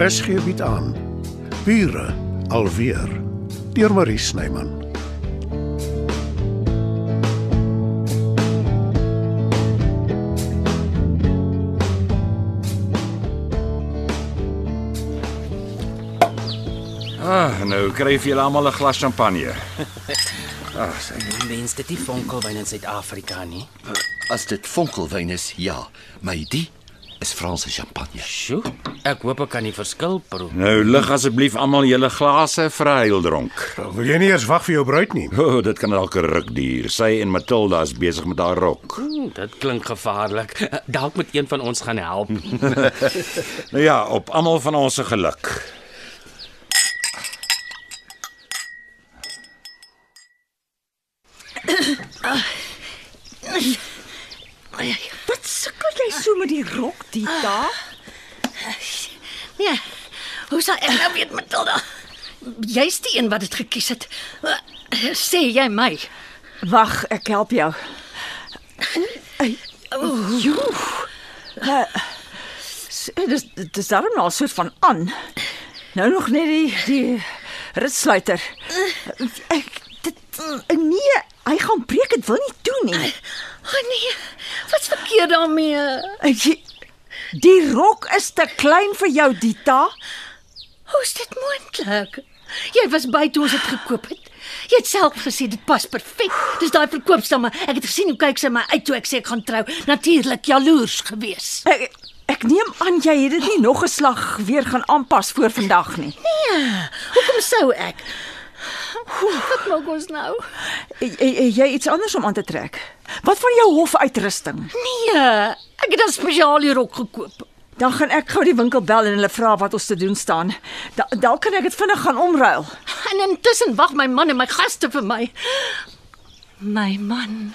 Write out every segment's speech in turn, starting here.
RSG bied aan Bure alweer deur Marie Snyman. Ah, nou kry julle almal 'n glas champagne. Mens dit nie fonkelwyn in Suid-Afrika nie. As dit fonkelwyn is, ja, maar die is Franse champagne. Sjoe, ek hoop ek kan die verskil proe. Nou lig asseblief almal julle glase vir 'n heildronk. Wil jy nie eers wag vir jou bruid nie? O, oh, dit kan dalk 'n ruk duur. Sy en Matilda is besig met haar rok. Hm, dit klink gevaarlik. Dalk moet een van ons gaan help. Nou ja, op almal van ons se geluk. Wat sukkel jy so met die rok, Dita? Nee. Hoe sal ek nou weet, Matilda? Jy's die een wat dit gekies het. Sê jy my? Wag, ek help jou. Jo. Uh, s- dis dis daarom nou 'n soort van aan. Nou nog net die die ritsluiter. Ek dit nee, hy gaan breek, dit wil nie toe nie. O oh, nee. Wat's verkeerd daarmee? Ek- Die rok is te klein vir jou, Dita. Hoe's dit moontlik? Jy was by toe ons dit gekoop het. Jy het self gesê dit pas perfek. Dis daai verkoopstamme. Ek het gesien hoe kyk sy my uit toe ek sê ek gaan trou. Natuurlik jaloers gewees. Ek, ek neem aan jy het dit nie nog 'n slag weer gaan aanpas voor vandag nie. Nee. Hoekom sou ek? Wat maak ons nou? Jy, jy, jy iets anders om aan te trek. Wat van jou hofuitrusting? Nee, ek het 'n spesiale rok gekoop. Dan gaan ek gou die winkel bel en hulle vra wat ons te doen staan. Da, dalk kan ek dit vinnig gaan omruil. En intussen wag my man en my gaste vir my. My man.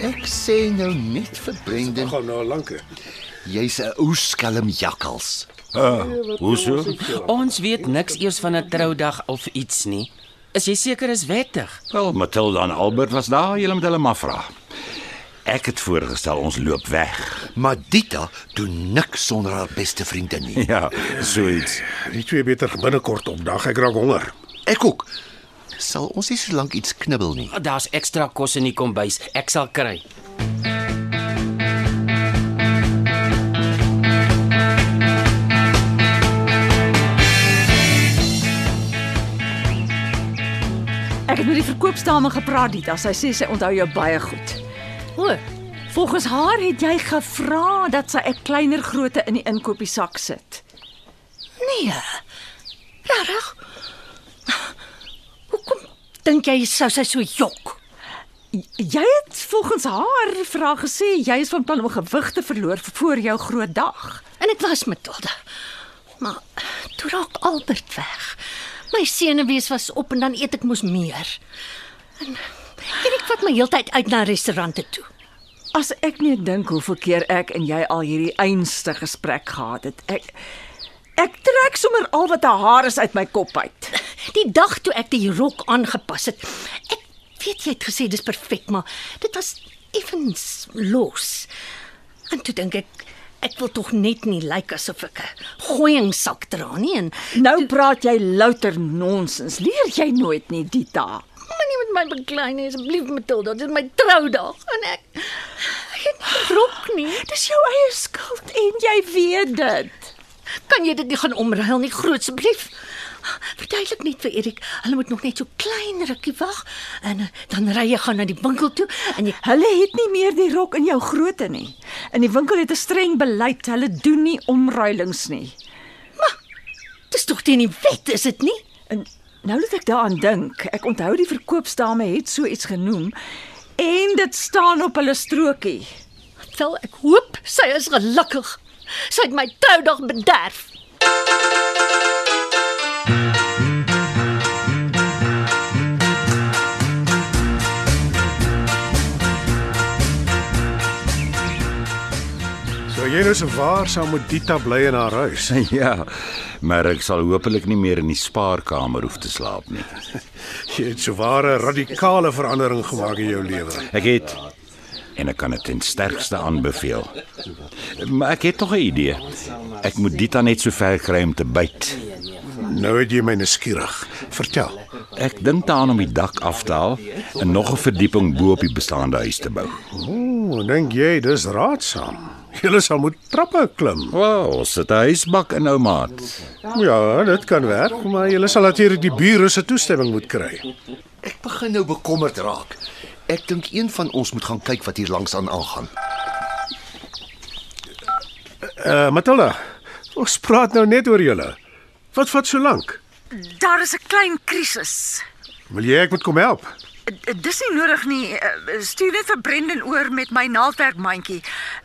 Ek sê nou net vir Brendan, gaan nou lank. jy's 'n ou skelm jakkals. Hoe so? Ons weet niks eers van 'n troudag of iets nie. Is jy seker is wettig? Wel, Matilda en Albert was daar, julle moet hulle maar vra. Ek het voorgestel ons loop weg. Maar Dita doen niks sonder haar beste vriendin nie. Ja, so iets. Die twee beter binnekort opdag. Ek raak honger. Ek ook. Sal ons nie so lank iets knibbel nie. Daar's ekstra kos in die kombuis. Ek sal kry. Ek het met die verkoopsdame gepraat, Dita. Sy sê sy onthou jou baie goed. O, Volgens haar het jy gevra dat sy 'n kleiner grootte in die inkopiesak sit. nee. Regtig? Hoekom dink jy sou sy so jok? Jy het volgens haar haar gesê jy is van plan om gewig te verloor voor jou groot dag. En ek was Matilda. Maar toe raak Albert weg. My senuwees was op en dan eet ek mos meer. En Erik vat my heeltyd uit na restaurante toe. As ek net dink hoeveel keer ek en jy al hierdie einste gesprek gehad het. Ek ek trek sommer al wat 'n haar is uit my kop uit. Die dag toe ek die rok aangepas het. Ek weet jy het gesê dis perfek, maar dit was effens los. En toe dink ek ek wil tog net nie lyk asof ek 'n gooiingsak dra nie en Nou praat jy louter nonsens. Leer jy nooit nie, Dita? moenie met my beklei nie asseblief Matilda, dit is my troudag en ek ek het nie 'n rok nie. Dis jou eie skuld en jy weet dit. Kan jy dit nie gaan omruil nie, groot asseblief? Verduidelik net vir Erik, hulle moet nog net so klein rukkie wag en eh, dan ry jy gaan na die winkel toe en jy Hulle het nie meer die rok in jou grootte nie. In die winkel het 'n streng beleid. Hulle doen nie omruilings nie. Dis tog teen die wet, is dit nie? En nou dat ek daaraan dink, ek onthou die verkoopsdame het so iets genoem en dit staan op hulle strokie. Wel, ek hoop sy is gelukkig. Sy het my troudag bederf. Jy nou se waar saam met Dita bly in haar huis? Ja, maar ek sal hopelik nie meer in die spaarkamer hoef te slaap nie. Jy het so ware radikale verandering gemaak in jou lewe. Ek het en ek kan dit ten sterkste aanbeveel. Maar ek het tog 'n idee. Ek moet Dita net so ver kry om te byt. Nou het jy my nuuskierig. Vertel. Ek dink daaraan om die dak af te haal en nog 'n verdieping bo op die bestaande huis te bou. Ooh, dink jy dis raadsaam? Julle sal moet trappe klim. Wow, sit 'n huisbak in ou maat. Ja, dit kan werk, maar julle sal natuurlik die bure se toestemming moet kry. Ek begin nou bekommerd raak. Ek dink een van ons moet gaan kyk wat hier langs aan aangaan. Uh Matilda, ons praat nou net oor julle. Wat vat so lank? Daar is 'n klein krisis. Wil jy ek moet kom help? Eh, Dis nie nodig nie. Eh, Stuur net vir Brendan oor met my naaldwerkmandjie.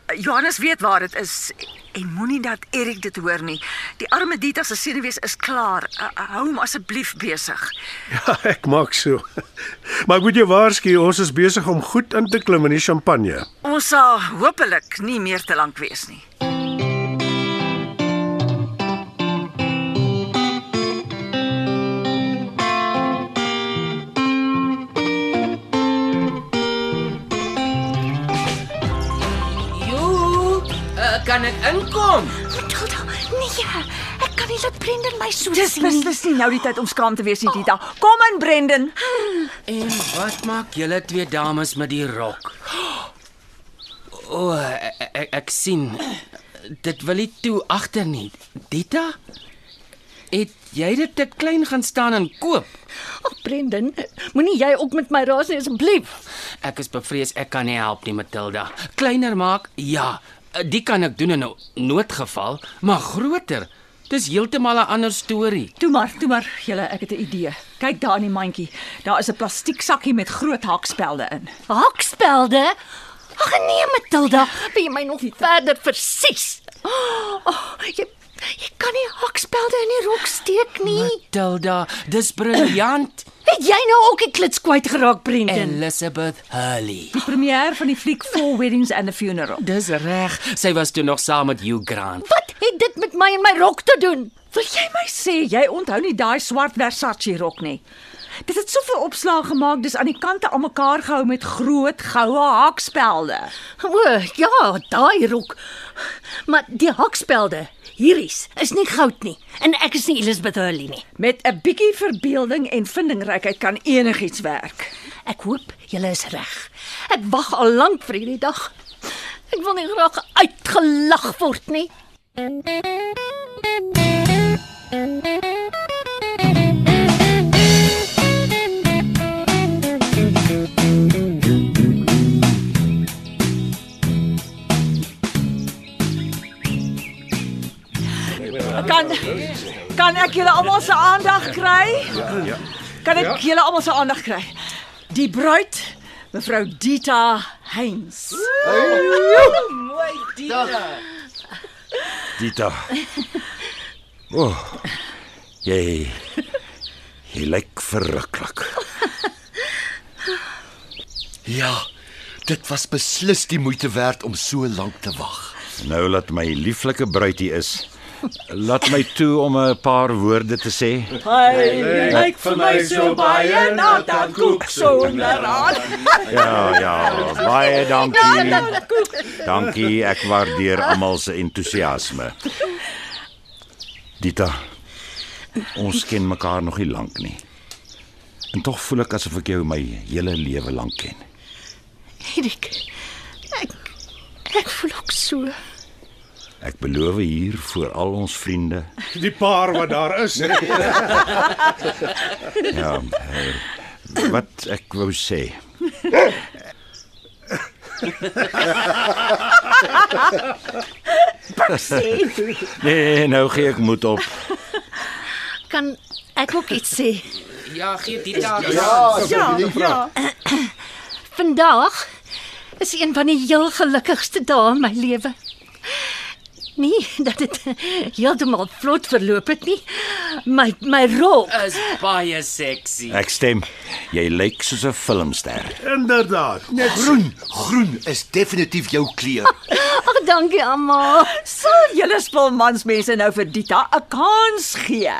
Eh, Johannes weet waar dit is en moenie dat Erik dit hoor nie. Die arme Dita se senuwees is klaar. Hou hom asseblief besig. Ja, ek maak so. Maar ek moet jou waarsku, ons is besig om goed in te klim in die champagne. Ons sal hopelik nie meer te lank wees nie. Inkom? Matilda, nee. Ek kan nie laat Brendan my so Dis sien nie. beslis nie nou die tyd om skaam te wees nie, Dita. Kom in, Brendan. En wat maak julle twee dames met die rok? O, oh, ek, ek, ek sien. Dit wil nie toe agter nie. Dita? Het jy dit te klein gaan staan en koop? Ag Brendan, moenie jy ook met my raas nie asseblief. Ek is bevrees ek kan nie help nie, Matilda. Kleiner maak? Ja, die kan ek doen in 'n noodgeval, maar groter. Dis heeltemal 'n ander storie. Toe maar, toe maar, julle, ek het 'n idee. Kyk daar in die mandjie. Daar is 'n plastiek sakkie met groot hakspelde in. Hakspelde? Ag nee, Matilda, wil jy my nog verder versies? Oh, jy jy kan nie hakspelde in die rok steek nie. Matilda, dis briljant. Het jy nou ook die klits kwyt geraak, Brendan? Elizabeth Hurley. Die premier van die fliek Four Weddings and a Funeral. Dis reg. Sy was toe nog saam met Hugh Grant. Wat het dit met my en my rok te doen? Wil jy my sê jy onthou nie daai swart Versace rok nie? Dit het soveel opslae gemaak, dis aan die kante almekaar gehou met groot goue hakspelde. O, ja, daai rok. Maar die hakspelde, hieries, is nie goud nie. En ek is nie Elizabeth Hurley nie. Met 'n bietjie verbeelding en vindingrykheid kan enigiets werk. Ek hoop julle is reg. Ek wag al lank vir hierdie dag. Ek wil nie graag uitgelag word nie. Kan kan ek julle almal se aandag kry? Ja. Kan ek julle almal se aandag kry? Die bruid, mevrou Dita Heinz. Dita. O. Oh, jy jy lyk verruklik. Ja, dit was beslis die moeite werd om so lank te wag. Nou laat my lieflike bruidie is. Laat my toe om 'n paar woorde te sê. Hy lyk vir my so baie na dat koek sonder aan. Ja, ja, baie dankie. Dankie, ek waardeer almal se entoesiasme. Dita, ons ken mekaar nog nie lank nie. En tog voel ek asof ek jou my hele lewe lank ken. Erik. Ek ek voel ook so. Ek beloof hier voor al ons vriende. Die paar wat daar is. Ja. eh, Wat ek wou sê. Nee, nou gee ek moed op. Kan ek ook iets sê? Ja, gee dit daar. Ja, ja. Vandag is een van die heel gelukkigste dae in my lewe. Nie dat dit heeltemal vlot verloop het nie. My my rok. Is baie sexy. Ek stem. Jy lyk soos 'n filmster. Inderdaad. Net Groen, groen is definitief jou kleur. Ag dankie Alma. Sal julle spulmansmense nou vir Dita 'n kans gee?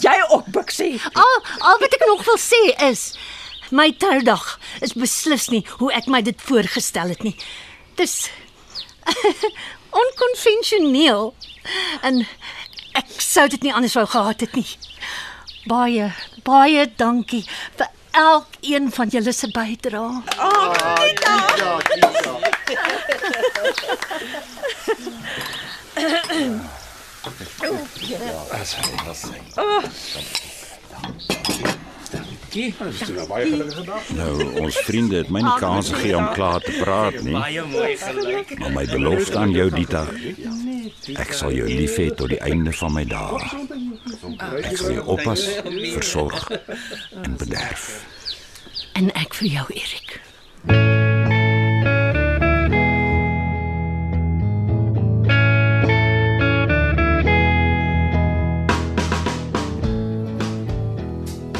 Jy ook, Bixie. Al al wat ek nog wil sê is my troudag is beslis nie hoe ek my dit voorgestel het nie. Dis onkonvensioneel. En ek sou dit nie anders wou gehad het nie. Baie baie dankie vir elkeen van julle se bydrae. Nou, ons vriende het my nie kans gegee om klaar te praat nie. Baie mooi gelyk. Maar my belofte aan jou Dita, ek sal jou lief hê tot die einde van my dae. Ek sal jou oppas, versorg en bederf. En ek vir jou Erik.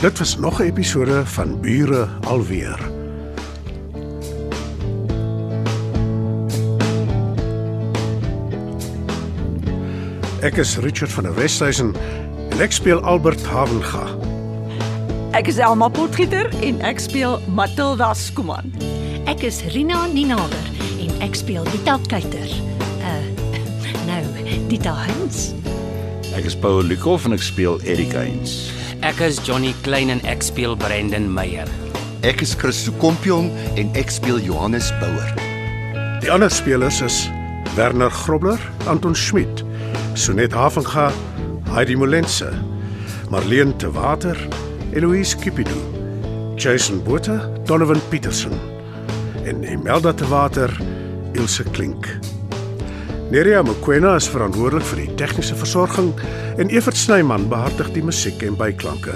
Dit was nog 'n episode van Bure alweer. Ek is Richard van der Westhuizen en ek speel Albert Havenga. Ek is Elma Potgieter en ek speel Matilda Skuman. Ek is Rina Ninaber en ek speel Dita Kuyter. Uh nou, Dita Hans. Ek is Paul Lukhof en ek speel Erik Heinz. Ek is Johnny Klein en ek speel Brendan Meyer. Ek is Chris Kompion en ek speel Johannes Bouwer. Die ander spelers is Werner Grobler, Anton Schmidt, Sonet Havenga, Heidi Molense, Marlene te Water, Eloise Kipidu, Jason Botha, Donovan Petersen en Imelda te Water, Ilse Klink. Nerea Mkwena is verantwoordelik vir die tegniese versorging en Evert Snyman behartig die musiek en byklanke.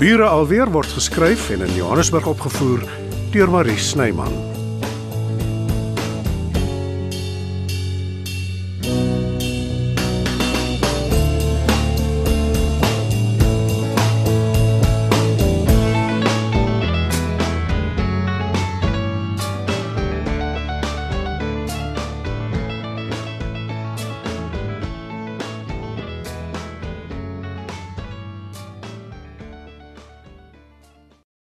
Bure alweer word geskryf en in Johannesburg opgevoer deur Marie Snyman.